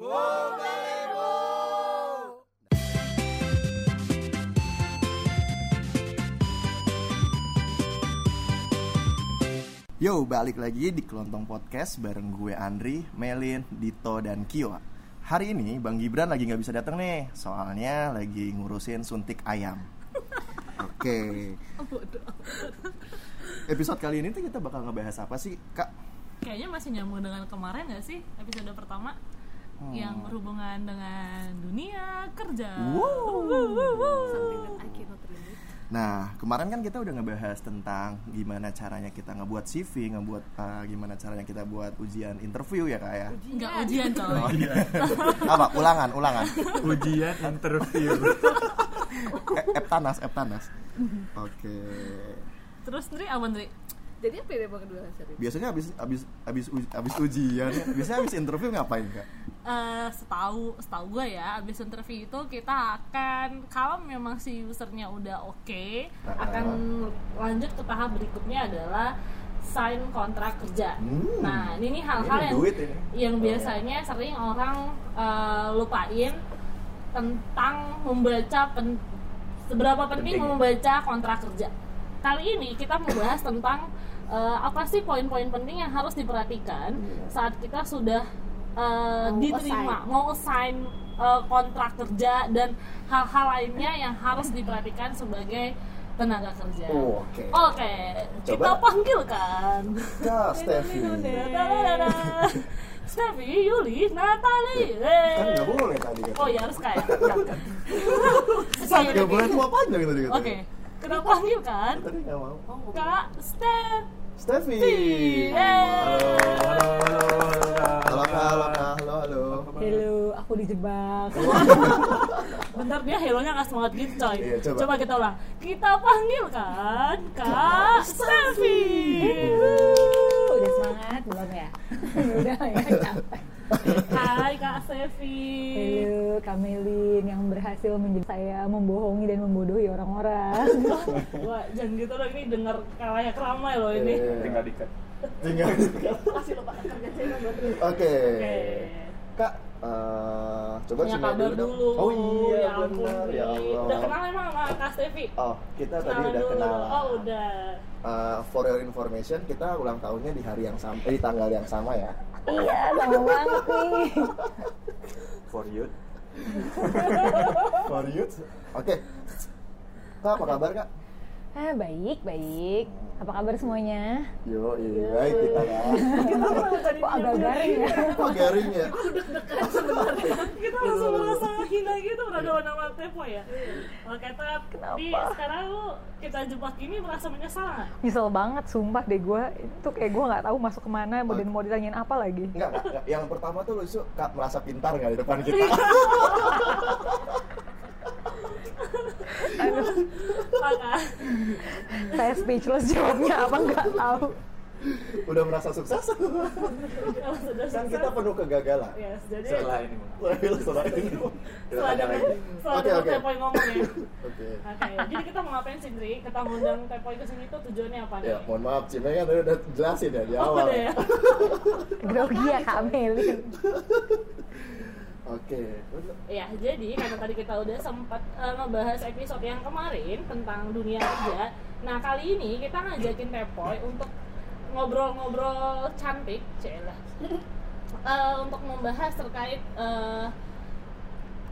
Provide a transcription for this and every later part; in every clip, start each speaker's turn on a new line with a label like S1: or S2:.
S1: Yo, balik lagi di Kelontong Podcast bareng gue Andri, Melin, Dito, dan Kio. Hari ini Bang Gibran lagi nggak bisa datang nih, soalnya lagi ngurusin suntik ayam. Oke. Episode kali ini tuh kita bakal ngebahas apa sih, Kak?
S2: Kayaknya masih nyambung dengan kemarin gak sih episode pertama
S1: Hmm.
S2: yang berhubungan dengan dunia kerja.
S1: Wow.
S3: cannot relate.
S1: Nah, kemarin kan kita udah ngebahas tentang gimana caranya kita ngebuat CV, ngebuat uh, gimana caranya kita buat ujian interview ya, Kak ya.
S2: Enggak ujian coy.
S1: Oh iya. Apa? Ulangan, ulangan.
S4: ujian interview
S1: E Eptanas, Eptanas. Oke.
S2: Terus Ndri apa Ndri?
S3: Jadi apa ya bang kedua?
S1: Biasanya habis habis habis uj- habis ujian, biasanya habis interview ngapain, Kak?
S2: Eh, setahu setahu gue ya abis interview itu kita akan kalau memang si usernya udah oke akan lanjut ke tahap berikutnya adalah sign kontrak kerja.
S1: Hmm.
S2: Nah ini hal-hal yang
S1: duit ini.
S2: yang
S1: Oh,
S2: biasanya sering orang eh, lupain tentang membaca pen- seberapa penting,
S1: Penting.
S2: membaca kontrak kerja. Kali ini kita membahas tentang eh, apa sih poin-poin penting yang harus diperhatikan
S1: Iya.
S2: saat kita sudah eh,
S3: Mau
S2: diterima,
S3: assign.
S2: mau assign eh, kontrak kerja dan hal-hal lainnya yang harus diperhatikan sebagai tenaga kerja.
S1: Oh, oke.
S2: Oke, kita
S1: Coba.
S2: panggilkan.
S1: Kak Steffi.
S2: Steffi, Yuli, Natali.
S1: Kan nggak boleh tadi kan.
S2: Oh ya harus kayak.
S1: Nggak boleh tua panjang tadi kan.
S2: Oke, kita panggilkan
S1: Tadi nggak mau.
S2: Kak Steph.
S1: Steffi.
S2: Yeay.
S1: Halo, halo, Kak, halo, Kak, halo, halo.
S5: Hello, aku dijebak.
S2: Bentar dia hellonya nggak semangat gitu coy.
S1: Iya, coba.
S2: coba. kita ulang. Kita panggilkan Kak Steffi.
S5: Udah semangat belum ya? Udah ya, capek.
S2: Hai Kak Steffi.
S5: Hello, Kamelin yang berhasil menjadi saya membohongi dan membodohi orang-orang.
S2: Wah, jangan gitu dong ini dengar kayak ramai loh ini.
S1: Iya.
S4: tinggal dikat
S1: Tinggal.
S3: Masih lupa kerja saya
S1: Oke. Kak, eh, coba
S2: Punya
S1: sini
S2: kabar
S1: dulu dong.
S2: dulu.
S1: Oh iya,
S2: ya ampun,
S1: benar. Ya. Allah.
S2: Udah kenal emang sama Kak Steffi?
S1: Oh, kita tadi
S2: Kenalan
S1: udah
S2: dulu.
S1: kenal.
S2: Oh, udah.
S1: Eh, for your information, kita ulang tahunnya di hari yang sama, eh, di tanggal yang sama ya.
S5: iya, sama banget nih.
S4: for youth
S1: For you. Oke. Kak, apa kabar kak?
S5: Ah, baik, baik. Apa kabar semuanya?
S1: Yo, iya, baik kita kak.
S5: Kok agak garing ya?
S1: Kok garing ya?
S2: Kita langsung merasa hina gitu berhadapan sama Tepo ya. Oke, Tat. Di sekarang lu kita jebak ini merasa menyesal nggak?
S5: Nyesel banget, sumpah deh gue. Itu kayak gue nggak tahu masuk ke mana dan mau ditanyain apa lagi.
S1: Enggak. Yang pertama tuh lu merasa pintar nggak di depan kita?
S2: Maka
S5: Saya speechless jawabnya apa nggak tahu.
S1: Udah merasa sukses?
S2: kalau sudah
S1: kan kita penuh kegagalan.
S2: Yes, jadi
S4: setelah ini
S1: setelah ini.
S2: setelah
S4: ada lagi.
S2: setelah
S1: Oke,
S2: ada
S1: oke.
S2: Tepoy ngomong ya.
S1: Oke.
S2: Oke, jadi kita mau ngapain sih, Dri? Kita ngundang Tepoy ke sini tuh tujuannya apa nih?
S1: Ya, mohon maaf, Cime kan tadi udah jelasin ya di
S2: Oh,
S1: awal.
S2: udah ya.
S5: Grogi ya Kak Melin.
S1: Oke.
S2: Ya, jadi karena tadi kita udah sempat eh, ngebahas episode yang kemarin tentang dunia kerja. Nah, kali ini kita ngajakin Tepoy untuk ngobrol-ngobrol cantik, celah. Eh, untuk membahas terkait eh,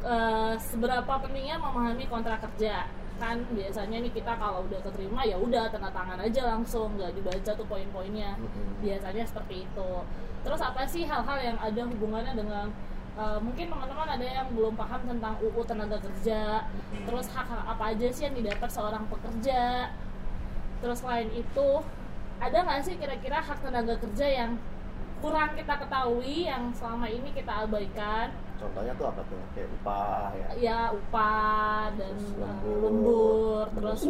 S2: eh, seberapa pentingnya memahami kontrak kerja. Kan biasanya nih kita kalau udah keterima ya udah tanda tangan aja langsung, nggak dibaca tuh poin-poinnya.
S1: Mm-mm.
S2: Biasanya seperti itu. Terus apa sih hal-hal yang ada hubungannya dengan Uh, mungkin teman-teman ada yang belum paham tentang UU tenaga kerja, terus hak-hak apa aja sih yang didapat seorang pekerja, terus selain itu ada nggak sih kira-kira hak tenaga kerja yang kurang kita ketahui yang selama ini kita abaikan?
S1: Contohnya tuh apa tuh? Kayak upah ya.
S2: ya upah dan
S1: Terus
S2: uh,
S1: lembur,
S2: lembur terus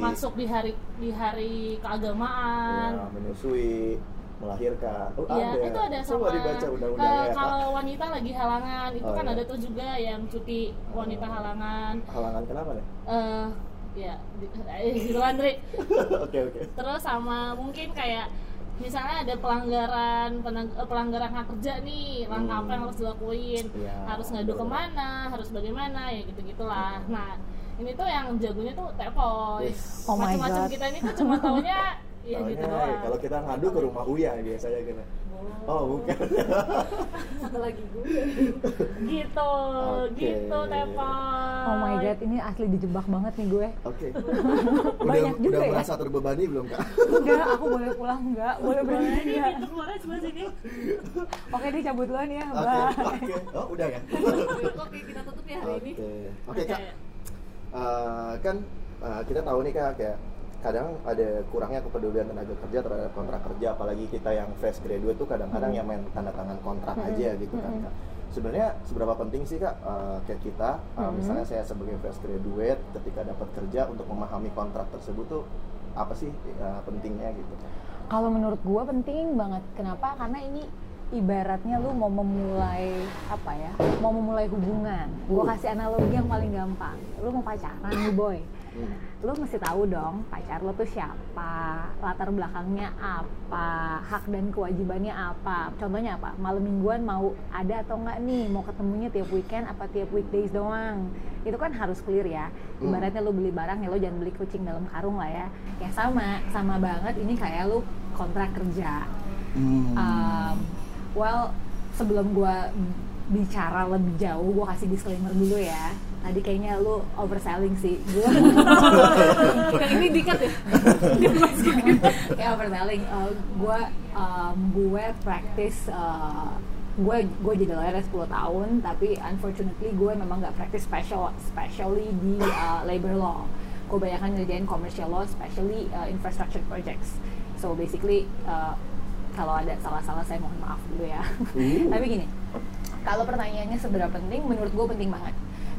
S2: masuk di hari di hari keagamaan.
S1: Ya, menyusui, melahirkan. Oh,
S2: Iya,
S1: ada.
S2: itu ada
S1: Coba
S2: sama
S1: dibaca undang-undangnya ya, Kak.
S2: kalau wanita lagi halangan itu
S1: Oh,
S2: kan
S1: iya.
S2: ada tuh juga yang cuti wanita halangan
S1: Halangan kenapa nih?
S2: eh ya di- eh, gitu kan Dri.
S1: Oke, oke.
S2: terus sama mungkin kayak misalnya ada pelanggaran penang- pelanggaran hak kerja nih langkah apa yang harus dilakuin
S1: Iya,
S2: harus ngadu
S1: betul.
S2: ke mana harus bagaimana ya gitu gitulah nah ini tuh yang jagonya tuh tepoy
S1: Yes.
S5: Oh my
S2: macam-macam kita ini tuh cuma taunya ya
S1: Taunya,
S2: gitu doang
S1: kalau kita ngadu ke rumah Uya biasanya kena. Oh, bukan.
S3: Satu lagi gue.
S2: gitu
S1: Oke.
S2: gitu tepoy
S5: Oh my god, ini asli dijebak banget nih gue.
S1: Oke. udah
S5: Banyak juga
S1: udah
S5: ya.
S1: merasa terbebani belum, Kak?
S5: Enggak, aku boleh pulang enggak? Boleh berhenti
S2: Ini pintu keluarnya sebelah sini
S5: Oke, dia cabut duluan ya.
S1: Oke,
S5: Bye.
S1: oke. Oh, udah ya?
S3: Oke, kita tutup ya hari ini.
S1: Oke. Oke, Kak. Eh, kan eh, kita tahu nih Kak kayak kadang ada kurangnya kepedulian tenaga kerja terhadap kontrak kerja apalagi kita yang fresh graduate tuh kadang-kadang yang main tanda tangan kontrak
S5: Mm-mm.
S1: aja gitu kan. Kak. Sebenarnya seberapa penting sih Kak eh, kayak kita eh,
S5: Mm-mm.
S1: misalnya saya sebagai fresh graduate ketika dapat kerja untuk memahami kontrak tersebut tuh apa sih eh, pentingnya gitu?
S5: Kalau menurut gue penting banget. Kenapa? Karena ini ibaratnya lu mau memulai apa ya? Mau memulai hubungan. Gue
S1: Uh.
S5: kasih analogi yang paling gampang. Lu mau pacaran nih boy.
S1: Hmm.
S5: Lu mesti tahu dong pacar lo tuh siapa, latar belakangnya apa, hak dan kewajibannya apa. Contohnya apa? Malam mingguan mau ada atau enggak nih? Mau ketemunya tiap weekend apa tiap weekdays doang? Itu kan harus clear ya.
S1: Hmm.
S5: Ibaratnya lu beli barang ya lo jangan beli kucing dalam karung lah ya. Ya sama, sama banget ini kayak lu kontrak kerja.
S1: Hmm.
S5: Um, well, sebelum gua bicara lebih jauh, gua kasih disclaimer dulu ya. Tadi kayaknya lu overselling sih. Gua
S3: Yang ini dikat ya.
S5: ya overselling. Uh, gua um, gue practice uh, gue gue jadi lawyer 10 tahun tapi unfortunately gue memang nggak practice special especially di uh, labor law gue banyak ngerjain commercial law especially uh, infrastructure projects so basically uh, kalau ada salah-salah saya mohon maaf dulu ya
S1: Hmm.
S5: tapi gini kalau pertanyaannya seberapa penting menurut gue penting banget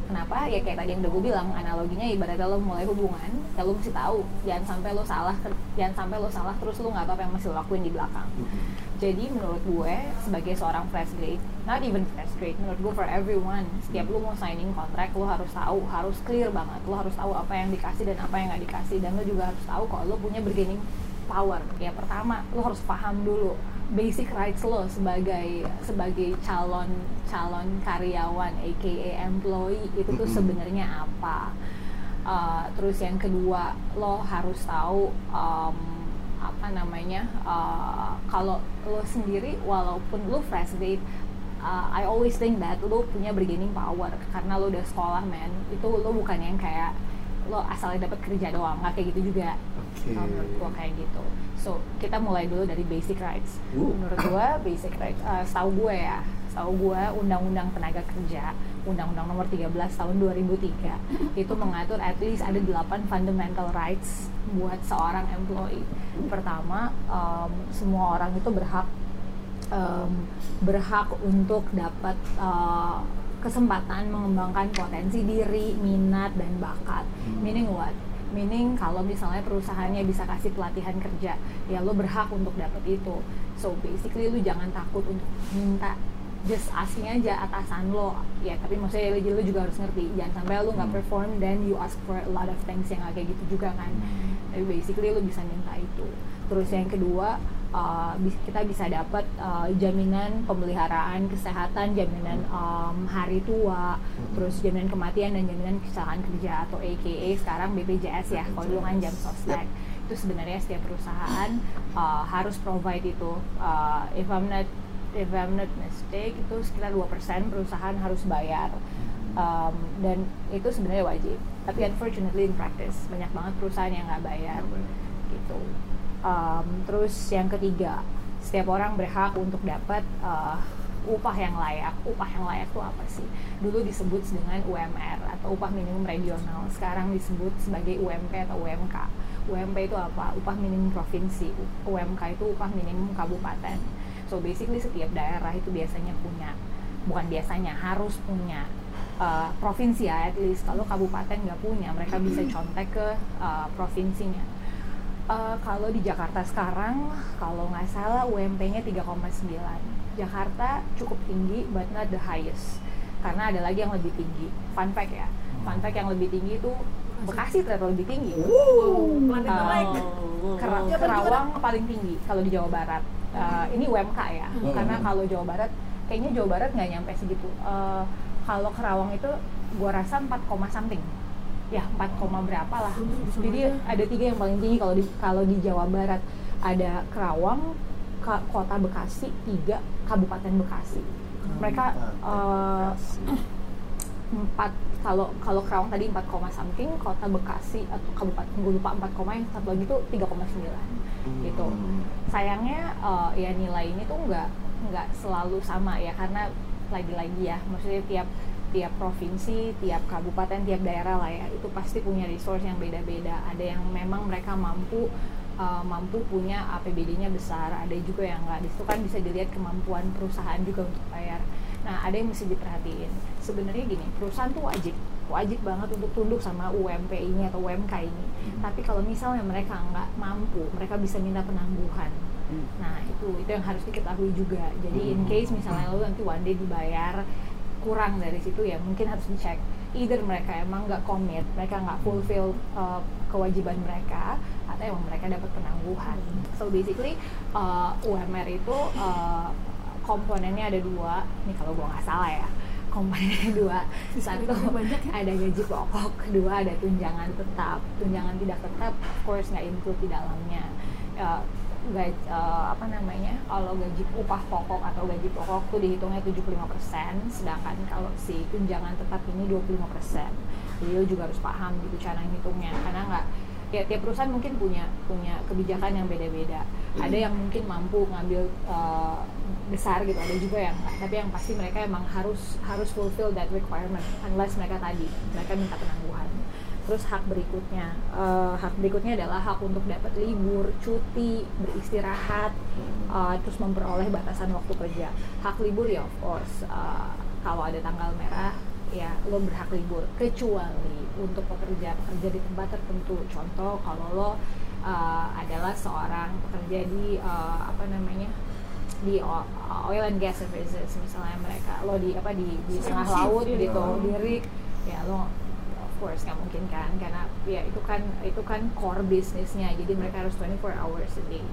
S5: kenapa? Ya kayak tadi yang udah gue bilang analoginya ibaratnya lo mulai hubungan ya lo mesti tahu jangan sampai lo salah jangan sampai lo salah terus lo nggak tahu apa yang masih lo lakuin di belakang. Jadi menurut gue sebagai seorang fresh grade not even fresh grade menurut gue for everyone setiap lo mau signing kontrak lo harus tahu harus clear banget lo harus tahu apa yang dikasih dan apa yang nggak dikasih dan lo juga harus tahu kalau lo punya bargaining power. Ya pertama lo harus paham dulu basic rights lo sebagai sebagai calon calon karyawan aka employee itu tuh
S1: Mm-mm.
S5: sebenarnya apa Uh, terus yang kedua lo harus tahu um, apa namanya uh, kalau lo sendiri walaupun lo fresh grade uh, I always think that lo punya bargaining power karena lo udah sekolah men itu lo bukan yang kayak lo asalnya dapat kerja doang nggak kayak gitu juga. Kalau menurut gua kayak gitu. So kita mulai dulu dari basic rights.
S1: Uh.
S5: menurut gua basic rights uh, setahu gue ya setahu gue undang-undang tenaga kerja undang-undang nomor 13 tahun 2003 itu mengatur at least ada 8 fundamental rights buat seorang employee. Pertama um, semua orang itu berhak um, berhak untuk dapat uh, kesempatan mengembangkan potensi diri, minat dan bakat. Meaning what? Meaning kalau misalnya perusahaannya bisa kasih pelatihan kerja, ya lo berhak untuk dapat itu. So basically lu jangan takut untuk minta just asking aja atasan lo ya tapi maksudnya lo juga harus ngerti jangan sampai lo nggak
S1: Hmm.
S5: perform then you ask for a lot of things yang kayak gitu juga kan tapi basically lo bisa minta itu terus yang kedua uh, kita bisa dapat uh, jaminan pemeliharaan kesehatan jaminan um, hari tua terus jaminan kematian dan jaminan kecelakaan kerja atau AKA sekarang BPJS ya kalau dulu kan jam sostek itu sebenarnya setiap perusahaan uh, harus provide itu Uh, if I'm not if I'm not mistake itu sekitar 2% perusahaan harus bayar. Um, dan itu sebenarnya wajib. Tapi unfortunately in practice banyak banget perusahaan yang nggak bayar. Gitu Um, terus yang ketiga setiap orang berhak untuk dapat uh, upah yang layak. Upah yang layak itu apa sih? Dulu disebut dengan UMR atau upah minimum regional. Sekarang disebut sebagai UMP atau UMK UMP itu apa? Upah minimum provinsi. UMK itu upah minimum kabupaten. So basically setiap daerah itu biasanya punya bukan biasanya harus punya uh, provinsi ya at least. Kalau kabupaten nggak punya mereka bisa contek ke uh, provinsinya Uh, kalau di Jakarta sekarang kalau nggak salah UMP-nya 3,9 Jakarta cukup tinggi but not the highest karena ada lagi yang lebih tinggi fun fact ya fun fact yang lebih tinggi itu Bekasi ternyata lebih tinggi.
S3: Planet
S5: Uh. Kera- Kerawang paling tinggi kalau di Jawa Barat. Uh, ini UMK ya,
S1: Hmm.
S5: karena kalau Jawa Barat kayaknya Jawa Barat nggak nyampe segitu. Uh, kalau Kerawang itu gua rasa 4, koma something. Ya 4, koma berapa lah. Jadi ada tiga yang paling tinggi kalau di kalau di Jawa Barat ada Kerawang, Kota Bekasi, tiga Kabupaten Bekasi. Mereka uh, empat kalau kalau Kerawang tadi 4, koma something, Kota Bekasi atau Kabupaten gue lupa 4, koma, yang satu lagi tuh 3,9 gitu. Sayangnya uh, ya nilai ini tuh nggak nggak selalu sama ya karena lagi-lagi ya maksudnya tiap tiap provinsi, tiap kabupaten, tiap daerah lah ya itu pasti punya resource yang beda-beda. Ada yang memang mereka mampu uh, mampu punya APBD-nya besar, ada juga yang nggak. Di situ kan bisa dilihat kemampuan perusahaan juga untuk bayar. Nah, ada yang mesti diperhatiin. Sebenarnya gini, perusahaan tuh wajib wajib banget untuk tunduk sama UMP ini atau UMK ini. Tapi kalau misalnya mereka nggak mampu, mereka bisa minta penangguhan. Nah, itu itu yang harus diketahui juga. Jadi in case misalnya lo nanti one day dibayar kurang dari situ ya mungkin harus dicek. Either mereka emang nggak komit mereka nggak fulfill uh, kewajiban mereka atau emang mereka dapat penangguhan. So basically uh, UMR itu uh, komponennya ada dua. Ini kalau gua nggak salah ya komponennya dua. Satu ada gaji pokok. Kedua ada tunjangan tetap. Tunjangan tidak tetap of course nggak include di dalamnya. Uh, gaji, uh, apa namanya kalau gaji upah pokok atau gaji pokok tuh dihitungnya 75% sedangkan kalau si tunjangan tetap ini 25% jadi lo juga harus paham gitu cara ngitungnya karena nggak ya tiap perusahaan mungkin punya punya kebijakan yang beda-beda. Ada yang mungkin mampu ngambil uh, besar gitu ada juga yang nggak. Tapi yang pasti mereka emang harus harus fulfill that requirement unless mereka tadi mereka minta penangguhan terus hak berikutnya eh, hak berikutnya adalah hak untuk dapat libur cuti beristirahat eh, terus memperoleh batasan waktu kerja. Hak libur ya of course eh, kalau ada tanggal merah ya lo berhak libur. Kecuali untuk pekerja pekerja di tempat tertentu. Contoh kalau lo eh, adalah seorang pekerja di eh, apa namanya di oil and gas services. Misalnya mereka lo di apa di di tengah laut gitu di rig ya lo course nggak mungkin kan? Karena ya itu kan itu kan core bisnisnya jadi mereka harus 24 hours a day.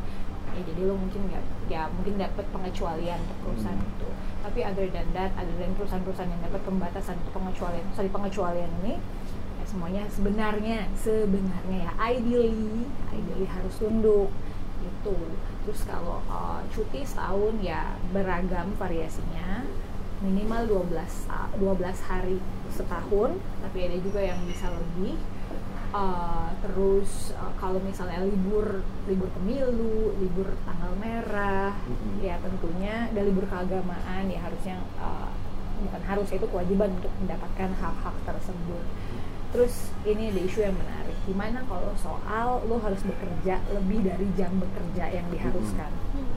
S5: Ya jadi lo mungkin nggak ya mungkin dapat pengecualian untuk perusahaan itu. Tapi other than that other than perusahaan-perusahaan yang dapat pembatasan atau pengecualian sorry pengecualian ini ya semuanya sebenarnya sebenarnya ya ideally ideally harus tunduk. Itu terus kalau uh, cuti setahun ya beragam variasinya minimal 12 sa- 12 hari setahun tapi ada juga yang bisa lebih. Uh, terus uh, kalau misalnya libur libur pemilu libur tanggal merah
S1: Mhm.
S5: ya tentunya dan libur keagamaan ya harusnya uh, bukan harus itu kewajiban untuk mendapatkan hak-hak tersebut. Terus ini ada isu yang menarik di mana kalau soal lo harus bekerja lebih dari jam bekerja yang diharuskan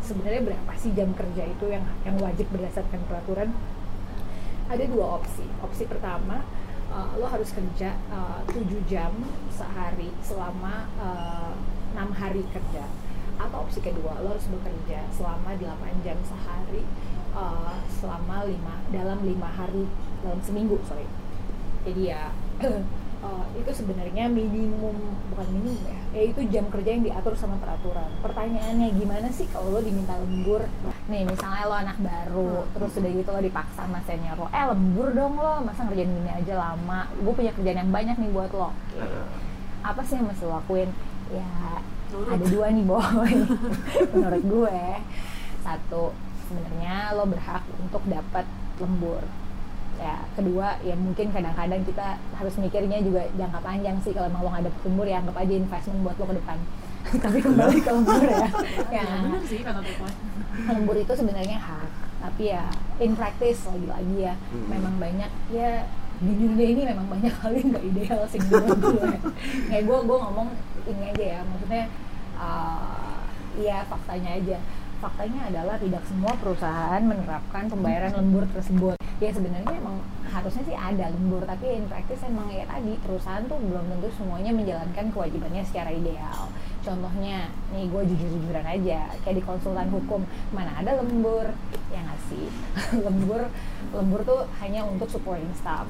S5: sebenarnya berapa sih jam kerja itu yang yang wajib berdasarkan peraturan? Ada dua opsi. Opsi pertama uh, lo harus kerja uh, 7 jam sehari selama uh, 6 hari kerja. Atau opsi kedua lo harus bekerja selama 8 jam sehari uh, selama lima dalam lima hari dalam seminggu sorry. Jadi ya uh, itu sebenarnya minimum bukan minimum ya ya itu jam kerja yang diatur sama peraturan. Pertanyaannya gimana sih kalau lo diminta lembur? Nih misalnya lo anak baru terus udah gitu lo dipaksa sama senior lo eh lembur dong lo masa ngerjain gini aja lama? Gue punya kerjaan yang banyak nih buat lo. Apa sih yang mesti lo lakuin? Ya ada dua nih boy. Menurut gue satu sebenarnya lo berhak untuk dapat lembur ya kedua ya mungkin kadang-kadang kita harus mikirnya juga jangka panjang sih. Kalau emang lo nggak dapet lembur ya anggap aja investment buat lo ke depan. Tapi kembali ke lembur ya. Ya.
S3: Ya, sih kata
S5: lembur itu sebenarnya hak tapi ya in practice lagi-lagi ya.
S1: Hmm.
S5: memang banyak ya di dunia ini memang banyak hal yang nggak ideal sih menurut gue kayak gue gue ngomong ini aja ya maksudnya uh, ya faktanya aja faktanya adalah tidak semua perusahaan menerapkan pembayaran lembur tersebut. Ya sebenarnya emang harusnya sih ada lembur tapi in practice emang ya tadi perusahaan tuh belum tentu semuanya menjalankan kewajibannya secara ideal. Contohnya nih gue jujur-jujuran aja kayak di konsultan hukum mana ada lembur? Ya nggak sih? Lembur lembur tuh hanya untuk supporting staff.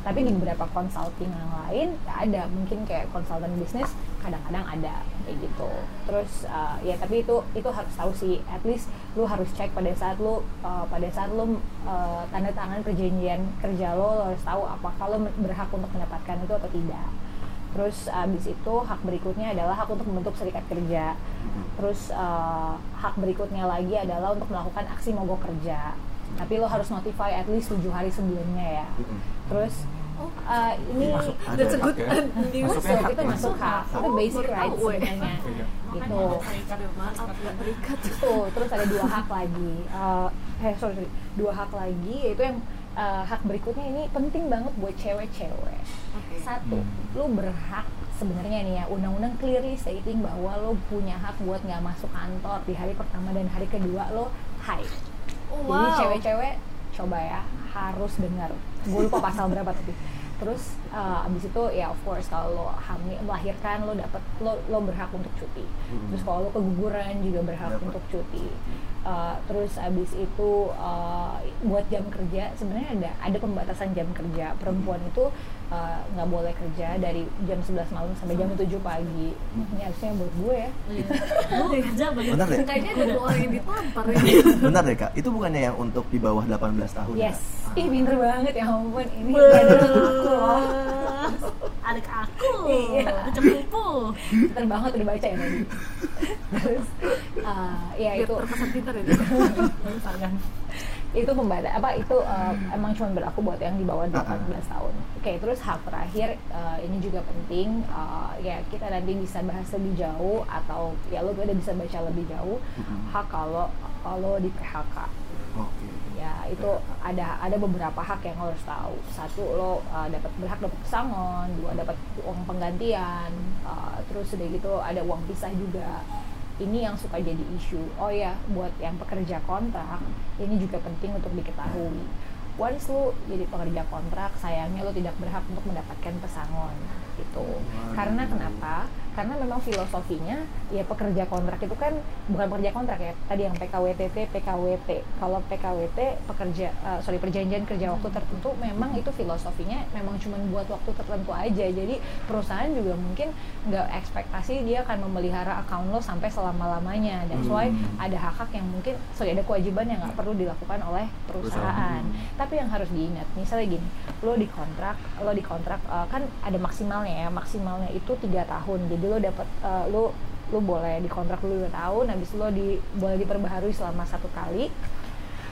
S5: Tapi di beberapa consulting yang lain ada. Mungkin kayak konsultan bisnis kadang-kadang ada kayak gitu. Terus uh, ya tapi itu itu harus tahu sih at least lu harus cek pada saat lu uh, pada saat lu uh, tanda tangan perjanjian kerja lo, lo harus tahu apakah lo berhak untuk mendapatkan itu atau tidak. Terus abis itu hak berikutnya adalah hak untuk membentuk serikat kerja. Terus uh, hak berikutnya lagi adalah untuk melakukan aksi mogok kerja. Tapi lo harus notify at least tujuh hari sebelumnya ya. Terus uh, ini
S4: Masuk
S1: Ada
S3: That's a good
S4: ya?
S5: masuk
S4: Masuknya
S5: itu
S4: ya?
S5: masuk hak itu
S3: Oh,
S5: basic rights sebenarnya
S4: Iya.
S5: gitu. Tuh, terus ada dua hak lagi. Eh, eh sorry, sorry, dua hak lagi yaitu yang eh, hak berikutnya ini penting banget buat cewek-cewek. Satu,
S4: Hmm.
S5: lu berhak sebenarnya nih ya undang-undang clearly stating bahwa lo punya hak buat nggak masuk kantor di hari pertama dan hari kedua lo high.
S3: Oh,
S5: Jadi
S3: wow.
S5: cewek-cewek coba ya harus dengar. Gue lupa pasal berapa tapi. Terus uh, abis itu ya of course kalau lo hamil melahirkan lo dapat lo lo berhak untuk cuti. Terus kalau lo keguguran juga berhak
S1: Dapat.
S5: untuk cuti. Uh, terus abis itu uh, buat jam kerja sebenarnya ada ada pembatasan jam kerja perempuan itu uh, nggak boleh kerja dari jam 11 malam sampai jam 7 pagi. Ini harusnya buat gue ya.
S2: Iya. Lu kerja banyak.
S1: Benar deh.
S3: Kayaknya ada dua orang yang ditampar ini.
S1: Benar deh kak, itu bukannya yang untuk di bawah 18 tahun ya?
S5: Yes. Ih pinter banget ya ampun ini aku.
S2: Adik aku.
S5: Iya.
S2: Cepupu.
S5: Pinter banget udah baca ya tadi. Terus uh, ya
S3: Biar
S5: itu
S3: terkesan ya.
S2: Misalkan.
S5: itu pembatas apa itu uh, emang cuma berlaku buat yang di bawah 18 tahun. Oke, terus hak terakhir uh, ini juga penting uh, ya kita nanti bisa bahas lebih jauh atau ya lo udah bisa baca lebih jauh hak kalau kalau di PHK.
S1: Oke.
S5: ya itu ada ada beberapa hak yang lo harus tahu. Satu lo uh, dapat berhak dapat pesangon. Dua dapat uang penggantian. Uh, terus udah gitu ada uang pisah juga. Ini yang suka jadi isu. Oh ya buat yang pekerja kontrak ini juga penting untuk diketahui. Once lo jadi pekerja kontrak sayangnya lo tidak berhak untuk mendapatkan pesangon gitu. Karena kenapa karena memang filosofinya ya pekerja kontrak itu kan bukan pekerja kontrak ya. Tadi yang PKWTT PKWT kalau PKWT pekerja eh, sorry perjanjian kerja waktu tertentu memang itu filosofinya memang cuma buat waktu tertentu aja. Jadi perusahaan juga mungkin nggak ekspektasi dia akan memelihara account lo sampai selama lamanya dan why
S1: Hmm.
S5: ada hak-hak yang mungkin sorry ada kewajiban yang nggak perlu dilakukan oleh perusahaan. Tapi yang harus diingat misalnya gini lo dikontrak lo dikontrak eh, kan ada maksimalnya ya. Maksimalnya itu tiga tahun. Jadi lo dapat eh, lo lo boleh dikontrak dulu dua tahun habis lo di boleh diperbaharui selama satu kali.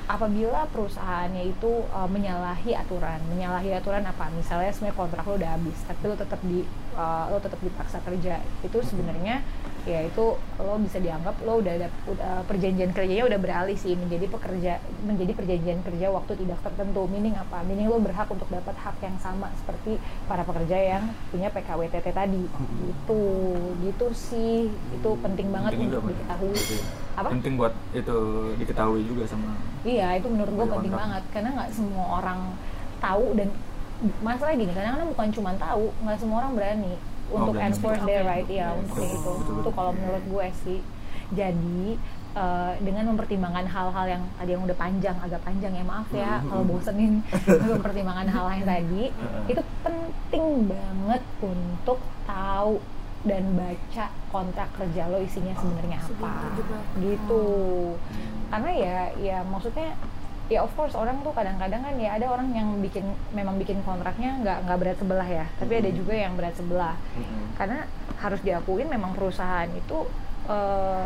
S5: Apabila perusahaannya itu uh, menyalahi aturan menyalahi aturan apa? Misalnya sebenarnya kontrak lo udah habis tapi lo tetap di uh, lo tetap dipaksa kerja. Itu sebenarnya ya itu lo bisa dianggap lo udah ada udah- perjanjian kerjanya udah beralih sih menjadi pekerja menjadi perjanjian kerja waktu tidak tertentu meaning apa? Meaning lo berhak untuk dapat hak yang sama seperti para pekerja yang punya PKWTT tadi. Gitu. Gitu sih. Itu penting banget
S4: Penting
S5: untuk diketahui.
S4: Iya.
S5: apa?
S4: Penting buat itu diketahui juga sama
S5: Iya, itu menurut gue penting
S4: kontrak.
S5: banget. Karena nggak semua orang tahu dan masalah gini kadang-kadang bukan cuma tahu, nggak semua orang berani untuk
S4: berani.
S5: enforce their right? Ya untuk Itu.
S4: Betul.
S5: kalau menurut gue sih. Jadi eh, dengan mempertimbangkan hal-hal yang tadi yang udah panjang, agak panjang ya maaf ya kalau bosenin mempertimbangkan hal-hal yang tadi itu penting banget untuk tahu dan baca kontrak kerja lo isinya sebenarnya apa. gitu. Karena ya ya maksudnya ya of course orang tuh kadang-kadang kan ya ada orang yang bikin memang bikin kontraknya nggak nggak berat sebelah ya tapi ada juga yang berat sebelah
S1: Mm-mm.
S5: karena harus diakuin memang perusahaan itu eh,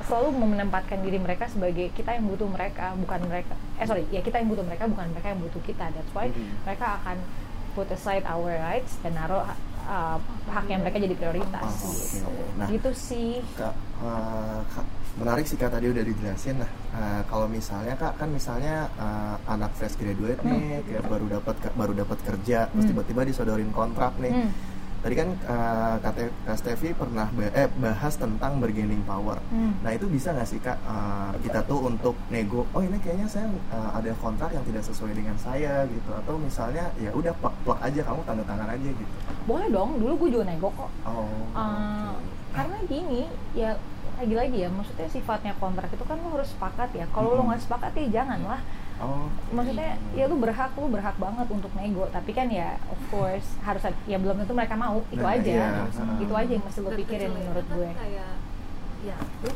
S5: selalu menempatkan diri mereka sebagai kita yang butuh mereka bukan mereka eh sorry ya kita yang butuh mereka bukan mereka yang butuh kita that's why
S1: Mhm.
S5: mereka akan put aside our rights dan naruh uh, haknya mereka jadi prioritas
S1: Oh, oke.
S5: gitu
S1: Nah.
S5: gitu sih
S1: Kak, eh, Kak, menarik sih kak tadi udah dijelasin nah eh, kalau misalnya kak kan misalnya eh, anak fresh graduate nih kayak baru dapat baru dapat kerja terus
S5: Hmm.
S1: tiba-tiba disodorin kontrak nih
S5: Hmm.
S1: tadi kan eh, kak, Te- Kak Stevi pernah ba- eh, bahas tentang bargaining power
S5: Hmm.
S1: nah itu bisa nggak sih kak eh, kita tuh untuk nego oh ini kayaknya saya eh, ada kontrak yang tidak sesuai dengan saya gitu atau misalnya ya udah plak plak aja kamu tanda tangan aja gitu
S5: boleh dong dulu gue juga nego kok
S1: oh
S5: Uh,
S1: oke.
S5: karena gini ya lagi-lagi ya maksudnya sifatnya kontrak itu kan lo harus sepakat ya kalau lo
S1: Mm-mm.
S5: nggak sepakat ya janganlah
S1: Oh.
S5: maksudnya ya lu berhak lu berhak banget untuk nego tapi kan ya of course harus ya belum tentu mereka mau itu
S1: Nah,
S5: aja
S1: iya.
S5: itu aja yang mesti lu
S3: Dan
S5: pikirin menurut gue
S3: kayak ya lu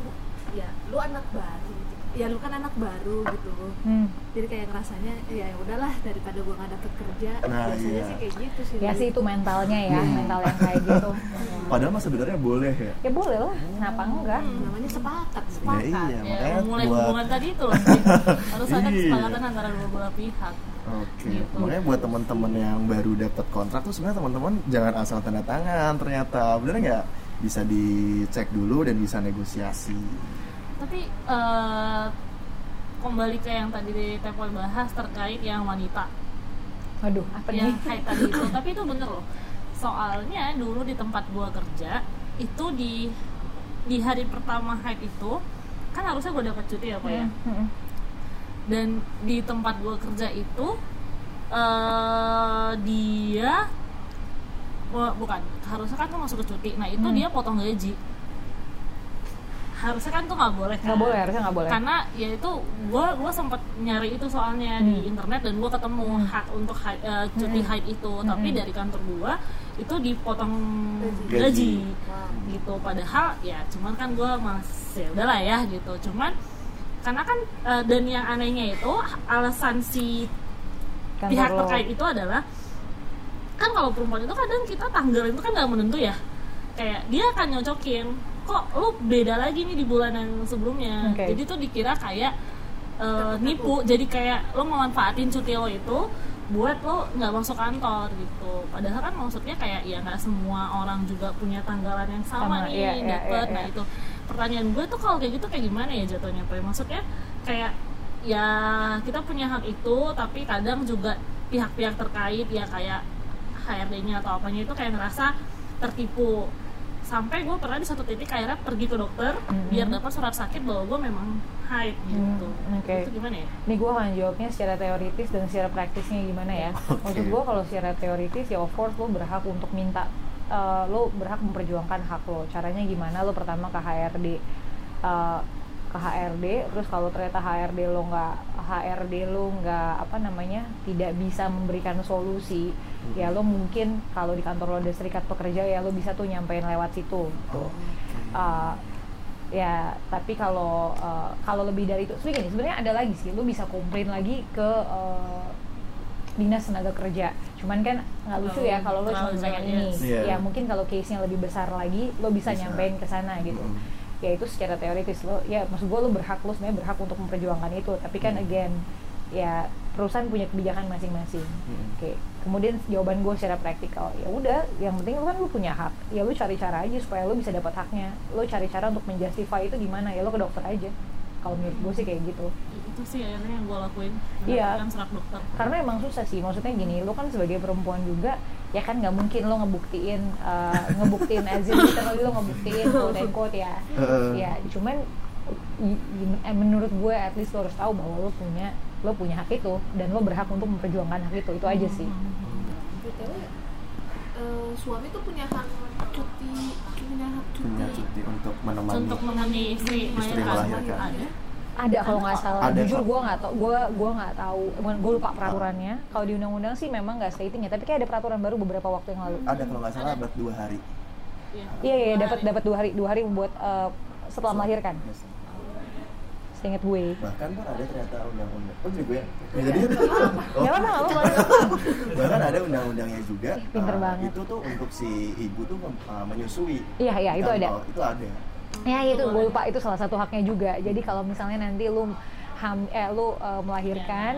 S3: ya lu anak baru ya lu kan anak baru gitu
S5: hmm.
S3: jadi kayak ngerasanya ya ya udahlah daripada gua nggak dapet kerja
S1: Nah,
S3: biasanya
S1: iya.
S3: sih kayak gitu sih
S5: ya sih itu mentalnya ya
S1: Hmm.
S5: mental yang kayak gitu
S1: Padahal mah sebenarnya boleh ya.
S5: ya boleh lah kenapa enggak
S3: Hmm, namanya sepakat
S1: Ya
S3: sepakat
S1: iya,
S2: ya,
S1: makanya
S2: memulai
S1: buat
S2: hubungan tadi itu loh harus ada
S1: Iya.
S2: kesepakatan antara dua belah pihak
S1: Oke,
S2: Gitu.
S1: makanya buat teman-teman yang baru dapat kontrak tuh sebenarnya teman-teman jangan asal tanda tangan ternyata bener nggak bisa dicek dulu dan bisa negosiasi.
S2: Tapi eh, kembali ke yang tadi Tepoy bahas terkait yang wanita.
S5: Aduh apa
S2: yang
S5: nih?
S2: haid tadi itu. Tapi itu bener loh. Soalnya dulu di tempat gua kerja itu di di hari pertama haid itu kan harusnya gua dapat cuti ya pak ya?
S5: Hmm, hmm.
S2: dan di tempat gua kerja itu eh dia Wah, bukan harusnya kan tuh masuk ke cuti. Nah itu
S5: Hmm.
S2: dia potong gaji harusnya kan tuh nggak boleh
S5: nggak
S2: kan?
S5: boleh harusnya nggak boleh
S2: karena ya itu gue gue sempat nyari itu soalnya di
S5: Hmm.
S2: internet dan gue ketemu
S5: Hmm.
S2: hak untuk haid- eh, cuti
S5: Hmm.
S2: haid itu tapi
S5: Hmm.
S2: dari kantor gue itu dipotong
S3: Gaji.
S2: gaji,
S3: Wow.
S2: gitu padahal ya cuman kan gue masih ya udahlah ya gitu cuman karena kan eh, dan yang anehnya itu alasan si
S5: Kantor
S2: pihak
S5: lo.
S2: terkait itu adalah kan kalau perempuan itu kadang kita tanggal itu kan nggak menentu ya kayak dia akan nyocokin kok lu beda lagi nih di bulan yang sebelumnya?
S5: Oke.
S2: jadi tuh dikira kayak eh, nipu. Jadi kayak lo memanfaatin cuti lo itu buat lo nggak masuk kantor gitu. Padahal kan maksudnya kayak ya nggak semua orang juga punya tanggalan yang sama,
S5: Sama,
S2: nih
S5: iya, iya,
S2: dapet.
S5: iya,
S2: nah
S5: iya.
S2: itu pertanyaan gue tuh kalau kayak gitu kayak gimana ya jatuhnya Pak maksudnya kayak ya kita punya hak itu tapi kadang juga pihak-pihak terkait ya kayak HRD-nya atau apanya itu kayak ngerasa tertipu sampai gue pernah di satu titik akhirnya pergi ke dokter
S5: Mhm.
S2: biar dapat surat sakit bahwa gue memang haid gitu
S5: Hmm, oke.
S2: itu gimana ya
S5: Nih gue akan jawabnya secara teoritis dan secara praktisnya gimana ya.
S1: Oke.
S5: Maksud gue kalau secara teoritis ya of course lo berhak untuk minta, eh, lo berhak memperjuangkan hak lo. Caranya gimana? Lo pertama ke HRD, eh, ke HRD. Terus kalau ternyata HRD lo nggak HRD lo nggak apa namanya tidak bisa memberikan solusi, ya lo mungkin kalau di kantor lo ada serikat pekerja ya lo bisa tuh nyampein lewat situ. Tuh. Uh, ya tapi kalau uh, kalau lebih dari itu sebenarnya sebenarnya ada lagi sih lu bisa komplain lagi ke uh, dinas tenaga kerja cuman kan nggak lucu ya kalau lo cuma
S2: jauh,
S5: ini
S2: yes.
S1: Iya.
S5: ya mungkin kalau case nya lebih besar lagi lo bisa,
S1: Bisa.
S5: nyampein ke sana gitu
S1: Mm.
S5: ya itu secara teoritis lo ya maksud gue lo berhak lo sebenarnya berhak untuk memperjuangkan itu tapi kan
S1: Hmm.
S5: again ya perusahaan punya kebijakan masing-masing
S1: Hmm.
S5: oke kemudian jawaban gue secara praktikal ya udah yang penting lu kan lu punya hak. Ya lu cari cara aja supaya lu bisa dapat haknya. Lu cari cara untuk menjustify itu gimana? Ya lu ke dokter aja. Kalau menurut gue sih kayak gitu.
S2: Itu sih akhirnya yang gue lakuin.
S5: Iya.
S2: kan serak dokter.
S5: Karena emang susah sih. Maksudnya gini lu kan sebagai perempuan juga ya kan nggak mungkin lo ngebuktiin eh, ngebuktiin as in literally lo ngebuktiin quote quote ya.
S1: Heeh.
S5: ya cuman menurut gue at least lo harus tahu bahwa lo punya lo punya hak itu dan lo berhak untuk memperjuangkan hak itu itu aja sih.
S3: BTW, eh, suami tuh punya hak cuti punya hak cuti.
S1: Punya cuti untuk menemani.
S2: untuk menemani istri
S1: Istri
S2: melahirkan. ada
S5: ada kalau nggak salah.
S1: Ada,
S5: jujur gue nggak tau gue gue nggak tahu gue lupa peraturannya. Kalau di undang-undang sih memang nggak stating ya tapi kayak ada peraturan baru beberapa waktu yang lalu.
S1: Ada kalau nggak salah buat dua hari.
S2: Iya.
S5: iya iya
S2: Dua
S5: dapat dapat dua hari dua hari buat eh, setelah melahirkan.
S1: Yes.
S5: Seinget gue
S1: Bahkan kan ada ternyata undang-undang. Oh jadi gue ya? Ya, jadi
S5: nggak apa apa
S1: bahkan ada undang-undangnya juga.
S5: Pinter
S1: uh,
S5: banget.
S1: Itu tuh untuk si ibu tuh uh, menyusui.
S5: iya iya itu ada
S1: Kantor. Itu ada.
S5: ya itu gue lupa itu salah satu haknya juga jadi kalau misalnya nanti lu ham eh lu eh, melahirkan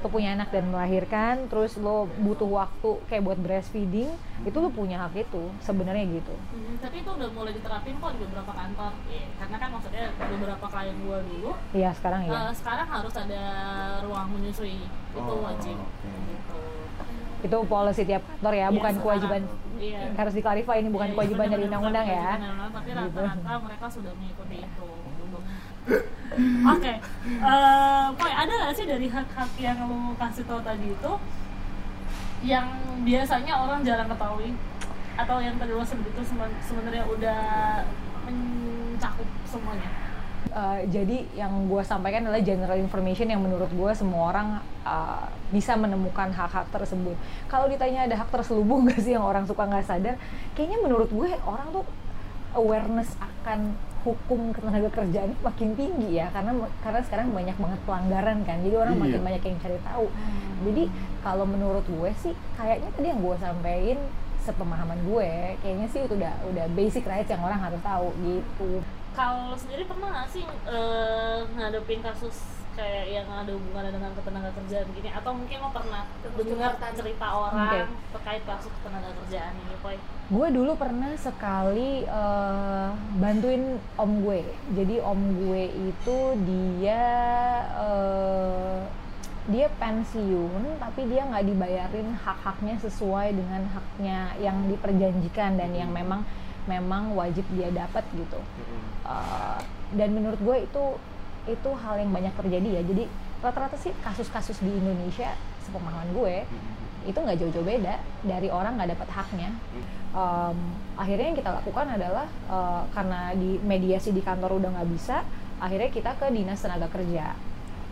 S5: lu punya anak dan melahirkan terus lu butuh waktu kayak buat breastfeeding itu lu punya hak itu sebenarnya gitu
S2: Hmm, tapi itu udah mulai diterapin kok di beberapa kantor Iya, karena kan maksudnya beberapa klien gua dulu
S5: iya sekarang ya
S2: eh, sekarang harus ada ruang menyusui itu
S1: Oh,
S2: wajib
S1: oke.
S2: gitu.
S5: itu policy tiap kantor ya
S2: Iya,
S5: bukan
S2: sekarang.
S5: kewajiban
S2: Iya.
S5: harus diklarifikasi ini bukan
S2: Iya,
S5: kewajiban
S2: iya,
S5: dari undang-undang ya
S2: kewajiban undang-undang, tapi
S5: Gitu.
S2: rata-rata mereka sudah mengikuti itu Oke, Eh, Poy, ada nggak sih dari hak-hak yang lo kasih tau tadi itu yang biasanya orang jarang ketahui atau yang tadi lo sebut itu seben- sebenarnya udah mencakup semuanya?
S5: Uh, jadi yang gue sampaikan adalah general information yang menurut gue semua orang uh, bisa menemukan hak-hak tersebut. Kalau ditanya ada hak terselubung gak sih yang orang suka nggak sadar, kayaknya menurut gue orang tuh awareness akan hukum ketenaga kerjaan makin tinggi ya karena karena sekarang banyak banget pelanggaran kan jadi orang
S1: Iya.
S5: makin banyak yang cari tahu. Jadi kalau menurut gue sih kayaknya tadi yang gue sampein sepemahaman gue kayaknya sih itu udah udah basic rights yang orang harus tahu gitu.
S2: Kalau sendiri pernah nggak sih eh, ngadepin kasus kayak yang ada hubungannya dengan ketenaga kerjaan gini atau mungkin lo pernah dengar cerita orang
S5: Oke.
S2: terkait kasus ketenaga kerjaan ini, Poy?
S5: gue dulu pernah sekali eh, bantuin om gue jadi om gue itu dia eh, dia pensiun tapi dia nggak dibayarin hak-haknya sesuai dengan haknya yang diperjanjikan dan yang memang memang wajib dia dapat gitu Uh, dan menurut gue itu itu hal yang banyak terjadi ya. Jadi rata-rata sih kasus-kasus di Indonesia sepemahaman gue itu nggak jauh-jauh beda dari orang nggak dapat haknya. Um, akhirnya yang kita lakukan adalah uh, karena di mediasi di kantor udah nggak bisa akhirnya kita ke dinas tenaga kerja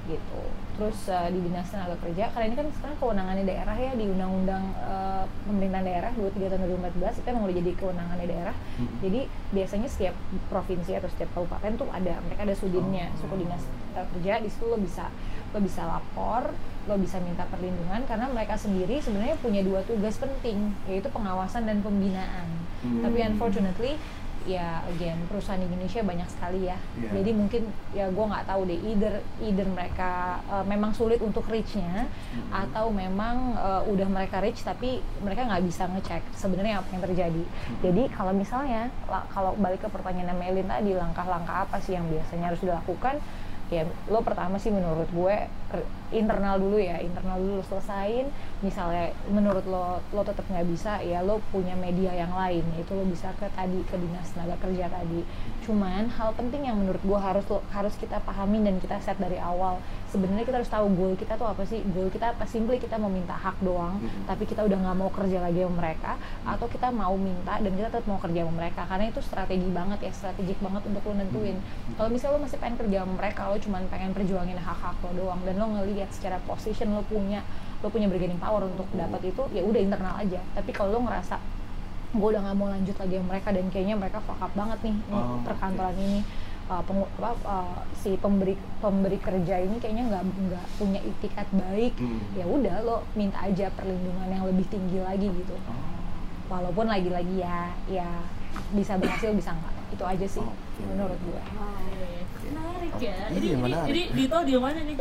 S5: gitu terus uh, di dinas tenaga kerja karena ini kan sekarang kewenangannya daerah ya di undang-undang uh, pemerintahan daerah 23 tahun 2014 itu emang udah jadi kewenangannya daerah. Jadi biasanya setiap provinsi atau setiap kabupaten tuh ada mereka ada sudinnya. Suku dinas tenaga kerja di situ lo bisa lo bisa lapor lo bisa minta perlindungan karena mereka sendiri sebenarnya punya dua tugas penting yaitu pengawasan dan pembinaan.
S1: Hmm.
S5: tapi unfortunately ya again perusahaan di Indonesia banyak sekali ya.
S1: Iya.
S5: jadi mungkin ya gue nggak tahu deh either either mereka uh, memang sulit untuk reach-nya atau memang uh, udah mereka reach tapi mereka nggak bisa ngecek sebenarnya apa yang terjadi. Jadi kalau misalnya la- kalau balik ke pertanyaan Melin tadi langkah-langkah apa sih yang biasanya harus dilakukan? Ya lo pertama sih menurut gue internal dulu ya internal dulu lo selesain. Misalnya menurut lo lo tetap nggak bisa ya lo punya media yang lain. Yaitu lo bisa ke tadi ke dinas tenaga kerja tadi. Cuman hal penting yang menurut gue harus lo- harus kita pahamin dan kita set dari awal. Sebenarnya kita harus tahu goal kita tuh apa sih? Goal kita apa? Simply kita mau minta hak doang
S1: Mhm.
S5: tapi kita udah nggak mau kerja lagi sama mereka atau kita mau minta dan kita tetap mau kerja sama mereka. Karena itu strategi banget ya strategik banget untuk lo nentuin. Kalau misalnya lo masih pengen kerja sama mereka lo cuman pengen perjuangin hak-hak lo doang. Dan lo ngelihat secara position lo punya lo punya bargaining power untuk dapat itu ya udah internal aja tapi kalau lo ngerasa gue udah nggak mau lanjut lagi sama mereka dan kayaknya mereka fuck up banget nih nih
S1: Oh,
S5: perkantoran ini uh, pengu- apa, uh, si pemberi pemberi kerja ini kayaknya nggak nggak punya itikat baik
S1: Hmm.
S5: ya udah lo minta aja perlindungan yang lebih tinggi lagi gitu
S1: Oh.
S5: walaupun lagi-lagi ya ya bisa berhasil bisa nggak itu aja sih
S1: Oke.
S5: menurut gue
S2: Menarik ya.
S1: Iya,
S2: Ini, ini,
S1: menarik.
S2: ini Dito di mana nih?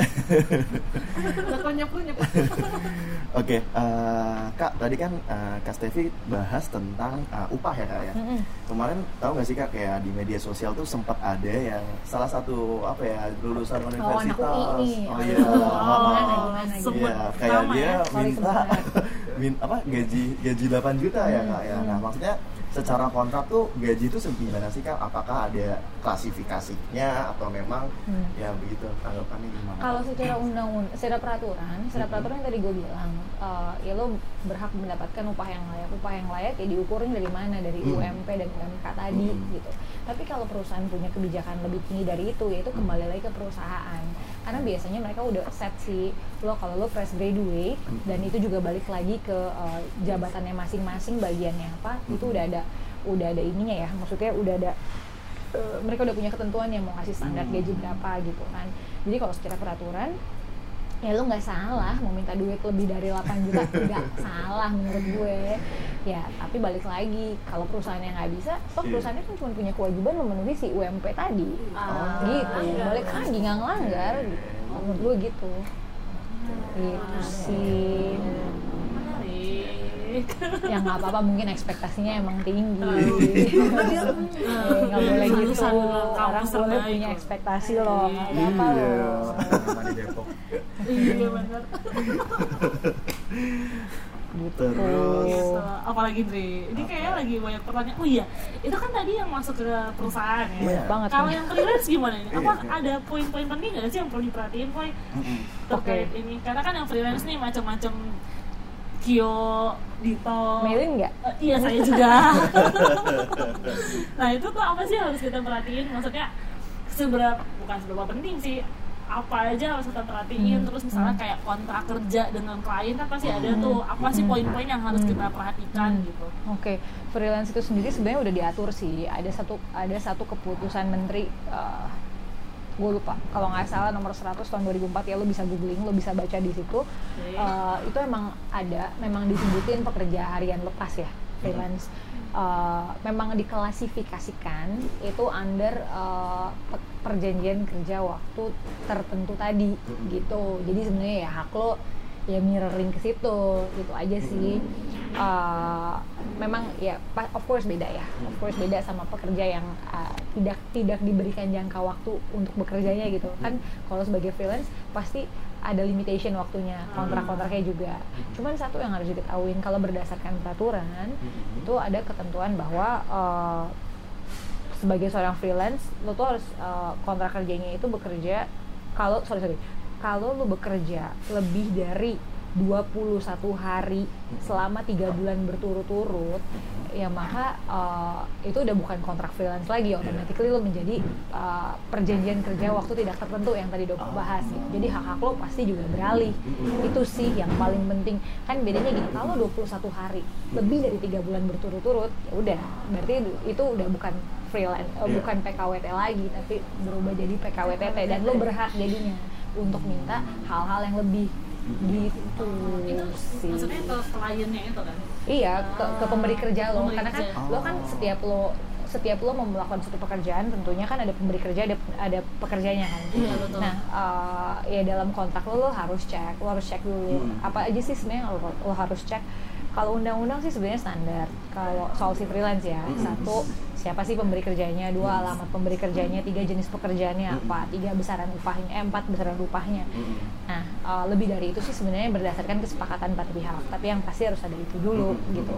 S3: Kunyap-kunyap.
S1: Oke, eh, Kak, tadi kan eh, Kak Stevi bahas tentang eh, upah ya Kak ya.
S5: Mm-mm.
S1: Kemarin tahu nggak sih Kak kayak di media sosial tuh sempat ada yang salah satu apa ya lulusan
S5: Oh,
S1: universitas.
S5: Nih.
S1: Oh iya. Oh,
S5: gimana, gimana,
S2: sebut
S1: Iya, kayak dia
S2: ya.
S1: Minta min, apa gaji gaji 8 juta ya Kak ya. Nah, maksudnya secara kontrak tuh gaji itu gimana sih Kak? Apakah ada klasifikasinya atau memang
S5: Hmm.
S1: ya begitu tanggapannya gimana?
S5: Kalau secara undang-undang, secara peraturan, secara peraturan yang tadi gue bilang, eh, ya lo berhak mendapatkan upah yang layak. Upah yang layak ya diukurin dari mana? Dari
S1: Mhm.
S5: UMP dan UMK tadi
S1: Mhm.
S5: gitu. Tapi kalau perusahaan punya kebijakan lebih tinggi dari itu, yaitu kembali lagi ke perusahaan. Karena biasanya mereka udah set sih lo kalau lo fresh graduate dan itu juga balik lagi ke eh, jabatannya masing-masing bagiannya apa, itu udah ada udah ada ininya ya. Maksudnya udah ada eh, mereka udah punya ketentuan yang mau kasih standar
S1: Hmm.
S5: gaji berapa gitu kan jadi kalau secara peraturan ya lu nggak salah mau minta duit lebih dari 8 juta nggak salah menurut gue ya tapi balik lagi kalau perusahaannya nggak bisa toh
S1: Iya.
S5: perusahaannya kan cuma punya kewajiban memenuhi si UMP tadi
S2: Ah,
S5: gitu
S2: iya.
S5: balik lagi nggak ngelanggar gitu. menurut gue gitu gitu sih
S2: Menarik.
S5: ya nggak apa-apa mungkin ekspektasinya emang tinggi Eh, nggak boleh gitu
S2: kampus
S5: orang boleh punya ekspektasi loh nggak apa-apa
S1: Iya.
S5: loh
S4: sama di Depok
S2: Iya benar.
S5: gitu
S1: Terus
S2: Gitu. Apalagi Dre, ini kayaknya lagi banyak pertanyaan. Oh iya, itu kan tadi yang masuk ke perusahaan ya.
S1: Iya.
S5: banget
S2: Kalau yang freelance gimana ini? Apa
S1: Iya, iya.
S2: ada poin-poin penting nggak sih yang perlu diperhatiin?
S1: Mm-mm.
S2: Terkait ini, karena kan yang freelance nih macam-macam Kyo, Dito.
S5: Melin nggak
S2: Eh, iya saya juga. nah itu tuh apa sih harus kita perhatiin? Maksudnya seberapa bukan seberapa penting sih apa aja harus kita perhatiin
S5: Hmm.
S2: terus misalnya
S5: Hmm.
S2: kayak kontrak kerja dengan klien kan pasti ada tuh apa sih
S5: Hmm.
S2: poin-poin yang harus
S5: Hmm.
S2: kita perhatikan
S5: Hmm.
S2: gitu
S5: Oke, freelance itu sendiri sebenarnya udah diatur sih. Ada satu ada satu keputusan menteri eh, gue lupa. Kalau nggak salah nomor 100 tahun 2004 ya lo bisa googling lo bisa baca di situ. Eh, itu emang ada memang disebutin pekerja harian lepas ya freelance. Eh, memang diklasifikasikan itu under pe- perjanjian kerja waktu tertentu tadi gitu. Jadi sebenarnya ya hak lo ya mirroring ke situ gitu aja sih. Eh, memang ya of course beda ya. Of course beda sama pekerja yang uh, tidak tidak diberikan jangka waktu untuk bekerjanya gitu. Kan kalau sebagai freelance pasti ada limitation waktunya kontrak-kontraknya juga. Cuman satu yang harus diketahui kalau berdasarkan peraturan itu ada ketentuan bahwa uh, sebagai seorang freelance lo tuh harus uh, kontrak kerjanya itu bekerja kalau sorry sorry kalau lo bekerja lebih dari 21 hari selama tiga bulan berturut-turut ya maka uh, itu udah bukan kontrak freelance lagi automatically lo menjadi uh, perjanjian kerja waktu tidak tertentu yang tadi udah bahas. Gitu. jadi hak-hak lo pasti juga beralih. Itu sih yang paling penting. Kan bedanya gini kalau 21 hari lebih dari tiga bulan berturut-turut ya udah. Berarti itu udah bukan freelance eh, bukan PKWT lagi tapi berubah jadi PKWTT dan lo berhak jadinya untuk minta hal-hal yang lebih gitu
S2: itu
S5: sih
S2: maksudnya ke kliennya itu kan
S5: Iya, ke, ke pemberi kerja lo.
S2: Pemberi
S5: Karena kan
S2: kerja.
S5: lo kan setiap lo setiap lo melakukan suatu pekerjaan tentunya kan ada pemberi kerja ada ada pekerjanya kan.
S2: Iya, betul.
S5: Nah, eh, ya dalam kontrak lo lo harus cek, lo harus cek dulu
S1: Hmm.
S5: apa aja sih sebenarnya lo, lo harus cek. Kalau undang-undang sih sebenarnya standar. Kalau soal si freelance ya,
S1: Hmm.
S5: satu siapa sih pemberi kerjanya, dua alamat pemberi kerjanya, tiga jenis pekerjaannya
S1: Hmm.
S5: apa, tiga besaran upahnya, eh, empat besaran upahnya. Nah, eh, lebih dari itu sih sebenarnya berdasarkan kesepakatan empat pihak. Tapi yang pasti harus ada itu dulu gitu.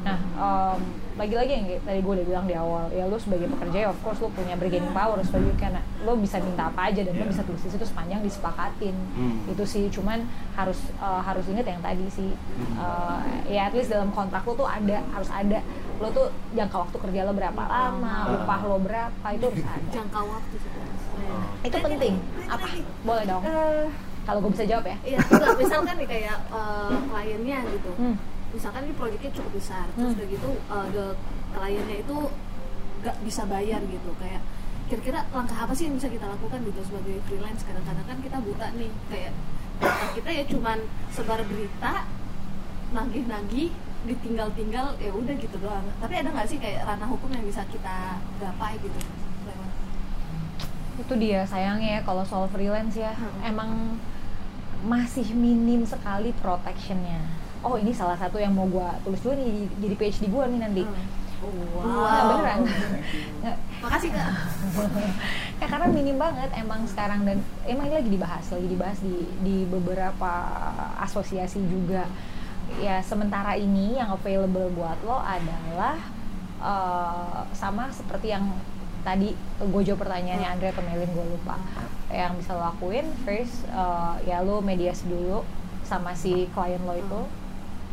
S5: Nah, em, lagi-lagi yang kayak tadi gue udah bilang di awal, ya lo sebagai pekerja ya of course lo punya bargaining power sebagai karena lo bisa minta apa aja dan lo
S1: Yeah.
S5: bisa tulis di situ sepanjang disepakatin.
S1: Hmm.
S5: Itu sih cuman harus eh, harus ingat yang tadi sih. Eh, ya at least dalam kontrak lo tuh ada harus ada lo tuh jangka waktu kerja lo berapa lama,
S1: Ah.
S5: upah lo berapa itu harus ada.
S3: jangka waktu sih
S5: Itu penting. Apa? Boleh dong.
S3: Eh,
S5: Kalau gue bisa jawab ya.
S3: Iya, misalkan nih kayak eh, kliennya gitu.
S5: Hmm.
S3: Misalkan ini proyeknya cukup besar, terus
S5: Hmm.
S3: udah gitu eh, the kliennya itu nggak bisa bayar gitu. Kayak kira-kira langkah apa sih yang bisa kita lakukan gitu sebagai freelance? Kadang-kadang kan kita buta nih, kayak kita ya cuman sebar berita, nagih-nagih, ditinggal-tinggal, ya udah gitu doang. Tapi ada nggak sih kayak ranah hukum yang bisa kita gapai gitu? lewat
S5: itu dia sayangnya ya kalau soal freelance ya
S3: Hmm.
S5: emang masih minim sekali protectionnya oh ini salah satu yang mau gua tulis dulu nih di- jadi PhD gua nih nanti.
S3: Wow.
S5: Nah, beneran. Nggak,
S3: Makasih kak.
S5: ya karena minim banget emang sekarang dan emang ini lagi dibahas lagi dibahas di di beberapa asosiasi juga. Ya sementara ini yang available buat lo adalah eh, sama seperti yang tadi gue jawab pertanyaannya Andre atau Melin gue lupa. Yang bisa lo lakuin first eh, ya lo mediasi dulu sama si klien lo itu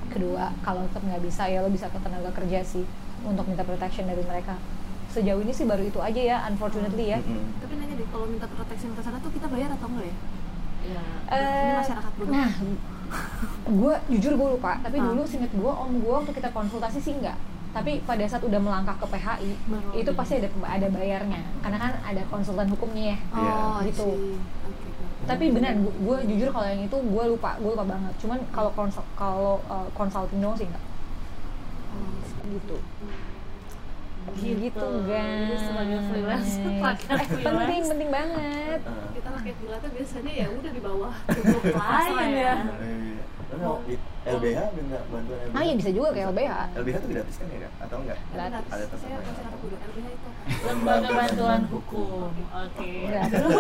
S5: kedua kalau tetap nggak bisa ya lo bisa ke tenaga kerja sih untuk minta protection dari mereka sejauh ini sih baru itu aja ya unfortunately ya
S1: Mm-mm.
S3: Tapi nanya deh, kalau minta protection ke sana tuh kita bayar atau enggak ya?
S2: Iya.
S3: Ini
S5: Eh,
S3: masyarakat dulu.
S5: Nah, gue jujur gue lupa. Tapi
S3: Ah.
S5: dulu singkat gue om gue waktu kita konsultasi sih enggak. Tapi pada saat udah melangkah ke PHI,
S3: Baru
S5: itu pasti ada ada bayarnya. Karena kan ada konsultan hukumnya ya.
S1: Iya.
S3: Oh,
S5: gitu.
S3: see.
S5: Tapi benar, gue jujur kalau yang itu gue lupa, gue lupa banget. Cuman kalau konsul kalau uh, consulting doang sih enggak.
S3: Oh,
S5: Gitu.
S2: Gitu.
S5: Gitu guys.
S2: Sebagai freelance,
S5: Eh, penting, penting banget.
S3: Kita pakai tuh biasanya ya udah di bawah cukup lain ya.
S1: Di LBH minta bantuan LBH?
S5: Ah iya bisa juga kayak LBH.
S1: LBH tuh gratis kan ya Kak? Atau enggak?
S5: Gratis.
S1: Ada tetap
S3: Saya
S1: ya?
S3: masyarakat dulu LBH itu.
S2: Lembaga Bantuan Hukum. Oke.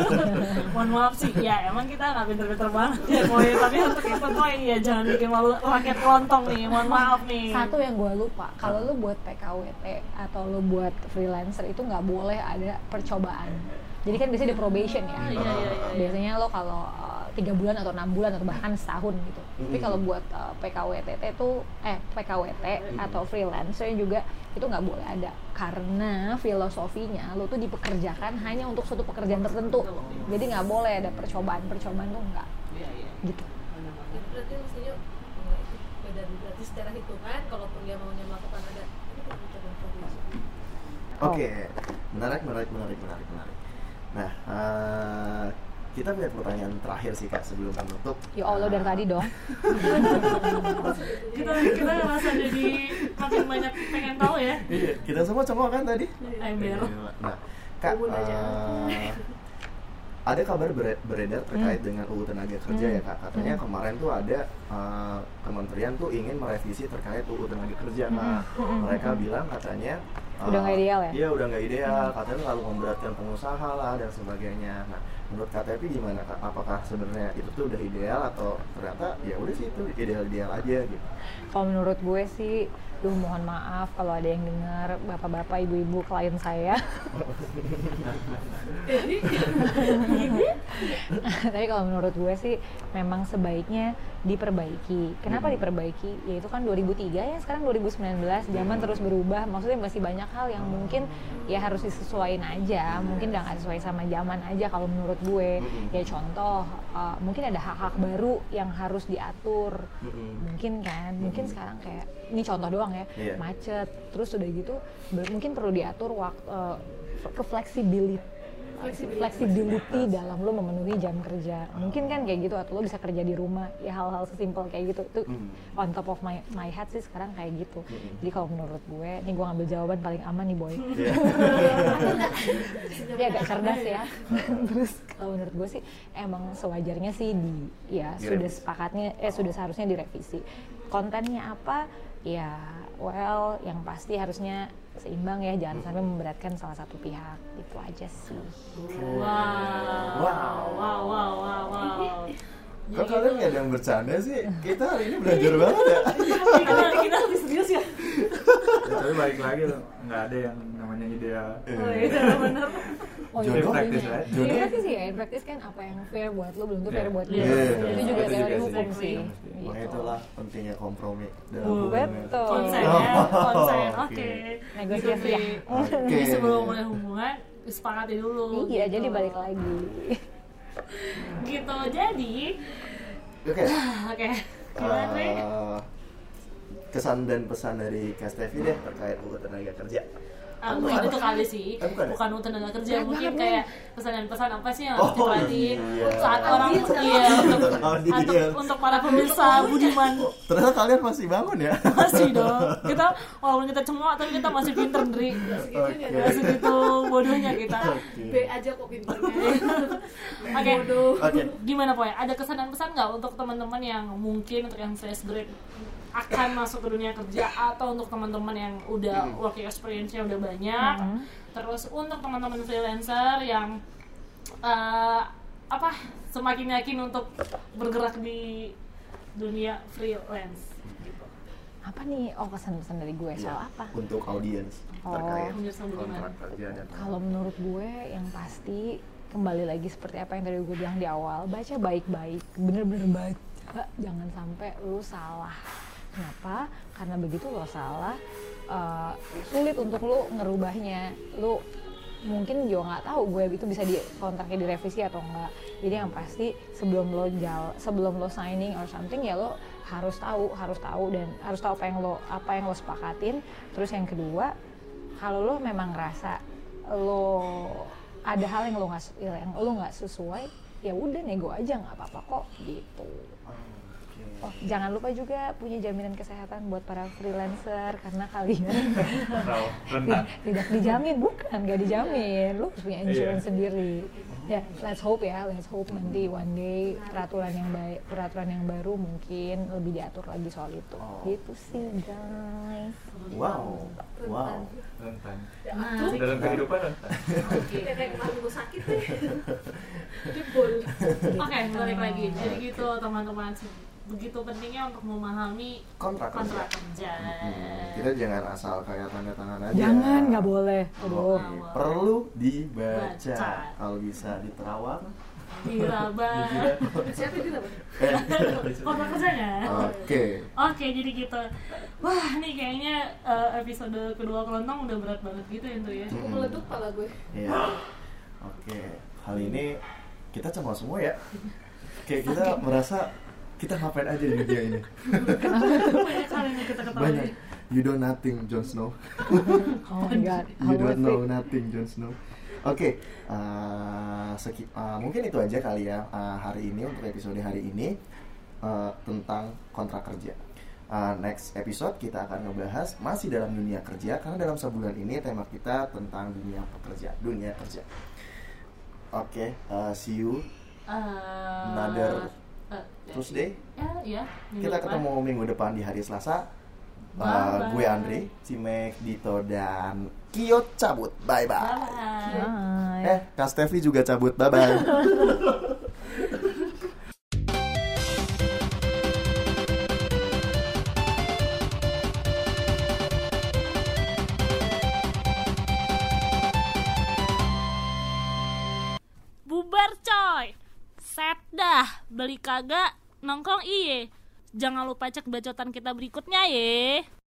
S2: Mohon maaf sih, ya emang kita nggak pinter-pinter banget ya Boy. Tapi untuk itu tuh ya jangan bikin malu rakyat kelontong nih. Mohon maaf nih.
S5: Satu yang gue lupa, kalau lu buat PKWT atau lu buat freelancer itu nggak boleh ada percobaan. Jadi kan biasanya ada probation ya.
S2: Ah, iya, iya, iya.
S5: Biasanya lo kalau tiga bulan atau enam bulan atau bahkan setahun gitu. Tapi
S1: Mm-mm.
S5: kalau buat uh, PKWTT tuh eh PKWT atau freelancer juga itu nggak boleh ada karena filosofinya lo tuh dipekerjakan hanya untuk suatu pekerjaan tertentu. Jadi nggak boleh ada percobaan-percobaan tuh nggak
S2: Iya, iya.
S5: gitu.
S3: itu berarti mestinya nggak itu beda berarti secara hitungan kalaupun dia maunya melakukan ada ini percobaan probation
S1: Oke, menarik, menarik, menarik, menarik, menarik. Nah, eh, kita punya pertanyaan terakhir sih kak sebelum menutup.
S5: Ya Allah dari tadi dong.
S2: kita kita ngerasa jadi makin banyak pengen tahu ya
S1: Iya, kita semua cowok kan tadi.
S2: ember
S1: Nah, kak, eh, ada kabar bere- beredar terkait
S5: Hmm.
S1: dengan UU Tenaga Kerja ya kak. Katanya
S5: Hmm.
S1: kemarin tuh ada eh, kementerian tuh ingin merevisi terkait UU Tenaga Kerja.
S5: Hmm. Hmm.
S1: Mereka bilang katanya eh,
S5: Udah nggak ideal ya?
S1: Iya udah nggak ideal. Katanya terlalu memberatkan pengusaha lah dan sebagainya. Nah, menurut KTP gimana kak? Apakah sebenarnya itu tuh udah ideal atau ternyata ya udah sih itu ideal-ideal aja gitu?
S5: Kalau menurut gue sih, duh mohon maaf kalau ada yang dengar bapak-bapak, ibu-ibu klien saya. Tapi kalau menurut gue sih memang sebaiknya diperbaiki. Kenapa
S1: Hmm.
S5: diperbaiki? Ya itu kan 2003 ya, sekarang 2019, zaman terus berubah. Maksudnya masih banyak hal yang mungkin ya harus disesuaikan aja. Mungkin nggak sesuai sama zaman aja kalau menurut gue. Ya contoh, uh, mungkin ada hak-hak baru yang harus diatur mungkin kan mungkin sekarang kayak ini contoh doang ya.
S1: Iya.
S5: macet. Terus udah gitu mungkin perlu diatur waktu ke flexibility flexibility dalam lo memenuhi jam kerja. Mungkin kan kayak gitu atau lo bisa kerja di rumah ya hal-hal sesimpel kayak gitu. Tuh
S1: Hmm.
S5: on top of my my head sih sekarang kayak gitu.
S1: Hmm.
S5: jadi kalau menurut gue nih gue ngambil jawaban paling aman nih boy.
S1: Iya.
S5: dia agak cerdas ya. Terus kalau menurut gue sih emang sewajarnya sih di ya sudah sepakatnya eh sudah seharusnya direvisi. Kontennya apa? Ya well yang pasti harusnya seimbang ya jangan sampai memberatkan salah satu pihak itu aja sih
S2: wow
S1: Wow.
S2: wow wow wow wow
S1: Kok kalian nggak ada yang bercanda sih? Kita hari ini belajar banget ya.
S2: kita kita lebih serius ya
S4: Ya, tapi balik lagi loh, nggak ada yang namanya ideal.
S2: oh iya benar
S5: oh
S1: Jodoh
S5: iya
S4: praktis,
S5: iya.
S4: right?
S1: Jodoh.
S5: Iya, praktis sih ya in practice kan apa yang fair buat lo belum tentu fair
S4: Iya.
S5: buat
S2: Iya.
S5: dia
S1: Iya.
S5: itu juga teori
S2: sih
S1: Nah,
S5: gitu.
S1: itulah pentingnya kompromi dalam
S2: Uh,
S1: hubungan.
S5: betul.
S2: konsen
S1: Oh,
S2: ya konsen
S1: oke.
S5: Negosiasi
S2: Gitu
S5: ya.
S2: jadi sebelum mulai hubungan disepakati dulu
S5: iya
S2: gitu.
S5: jadi balik lagi
S2: gitu jadi
S1: Oke.
S2: oke gimana
S1: eh, kesan dan pesan dari Kastevi deh terkait UU Tenaga Kerja.
S2: Ah, mungkin itu kali sih.
S1: Eh, bukan ya?
S2: bukan untuk tenaga kerja
S5: Berat
S2: mungkin
S5: banget,
S2: kayak pesan dan pesan apa sih yang harus
S1: Oh,
S2: diperhatiin
S1: iya.
S2: saat orang
S3: Audiens,
S2: iya untuk, untuk untuk para pemirsa budiman.
S1: Ternyata kalian masih bangun ya?
S2: masih dong. Kita walaupun kita cengok tapi kita masih pinter Dri
S1: Oke.
S2: Gak segitu bodohnya kita.
S3: B aja kok pinternya.
S2: Oke.
S3: bodoh.
S1: Oke.
S2: gimana Poy? Ada kesan dan pesan nggak untuk teman-teman yang mungkin untuk yang fresh grade akan masuk ke dunia kerja atau untuk teman-teman yang udah working experience-nya udah banyak terus untuk teman-teman freelancer yang eh, apa semakin yakin untuk bergerak di dunia freelance gitu.
S5: apa nih oh kesan-pesan dari gue soal
S1: Ya,
S5: apa
S1: Untuk audiens
S5: Oh.
S1: terkait
S2: Pemirsa budiman.
S1: kontrak kerja dan
S5: kalau menurut gue yang pasti kembali lagi seperti apa yang tadi gue bilang di awal baca baik-baik bener-bener baca jangan sampai lu salah kenapa? Karena begitu lo salah eh, sulit untuk lu ngerubahnya. Lu mungkin juga nggak tahu gue itu bisa di kontraknya direvisi atau enggak jadi yang pasti sebelum lo jal sebelum lo signing or something ya lo harus tahu harus tahu dan harus tahu apa yang lo apa yang lo sepakatin. Terus yang kedua kalau lo memang ngerasa lo ada hal yang lo nggak yang lo nggak sesuai ya udah nego aja nggak apa-apa kok gitu Oh, jangan lupa juga punya jaminan kesehatan buat para freelancer karena kalian tidak dijamin bukan nggak dijamin lu harus punya insurance
S4: Iya.
S5: sendiri ya let's hope ya let's hope nanti one day peraturan yang baik peraturan yang baru mungkin lebih diatur lagi soal itu
S1: Oh.
S5: gitu sih guys
S1: Wow, wow.
S4: Rentan.
S2: Nah,
S4: Dalam kehidupan rentan.
S3: kayak kayak kemarin gue sakit deh jebol
S2: Oke, balik lagi. Jadi gitu teman-teman, begitu pentingnya untuk memahami
S1: Kontrak kerja.
S2: kontrak kerja.
S1: Hmm, kita jangan asal kayak tanda tangan aja.
S5: jangan nggak boleh aduh
S1: Oke, Perlu dibaca.
S2: Baca.
S1: Kalau bisa diterawang,
S2: diraba
S3: siapa yang dapat
S2: kontrak kerjanya
S1: Oke.
S2: Oke, jadi gitu. Wah, nih kayaknya eh, episode kedua kelontong udah berat banget gitu ya, tuh ya.
S3: aku meleduk pala gue
S1: Iya. Oke. Kali ini kita cemas semua ya. Kayak kita merasa kita ngapain aja di dunia ini.
S2: Banyak hal yang kita ketahui.
S1: Banyak. You don't nothing, Jon Snow.
S5: Oh my god,
S1: You don't know nothing, Jon Snow. Oke, eh, seki- eh, mungkin itu aja kali ya eh, hari ini untuk episode hari ini eh, tentang kontrak kerja. Eh, next episode kita akan ngebahas masih dalam dunia kerja karena dalam sebulan ini tema kita tentang dunia pekerja, dunia kerja. Oke, eh, see you
S2: Eh,
S1: Another
S2: eh,
S1: Tuesday.
S2: Ya, ya. minggu
S1: Kita
S2: depan.
S1: ketemu minggu depan di hari Selasa. Eh,
S2: Bye-bye.
S1: gue Andre, Cimek, Dito dan Kyo cabut. Bye bye.
S2: Bye.
S5: Bye.
S1: Eh, Kak Stevi juga cabut. Bye bye.
S2: Beli kagak nongkrong iye. Jangan lupa cek bacotan kita berikutnya ye.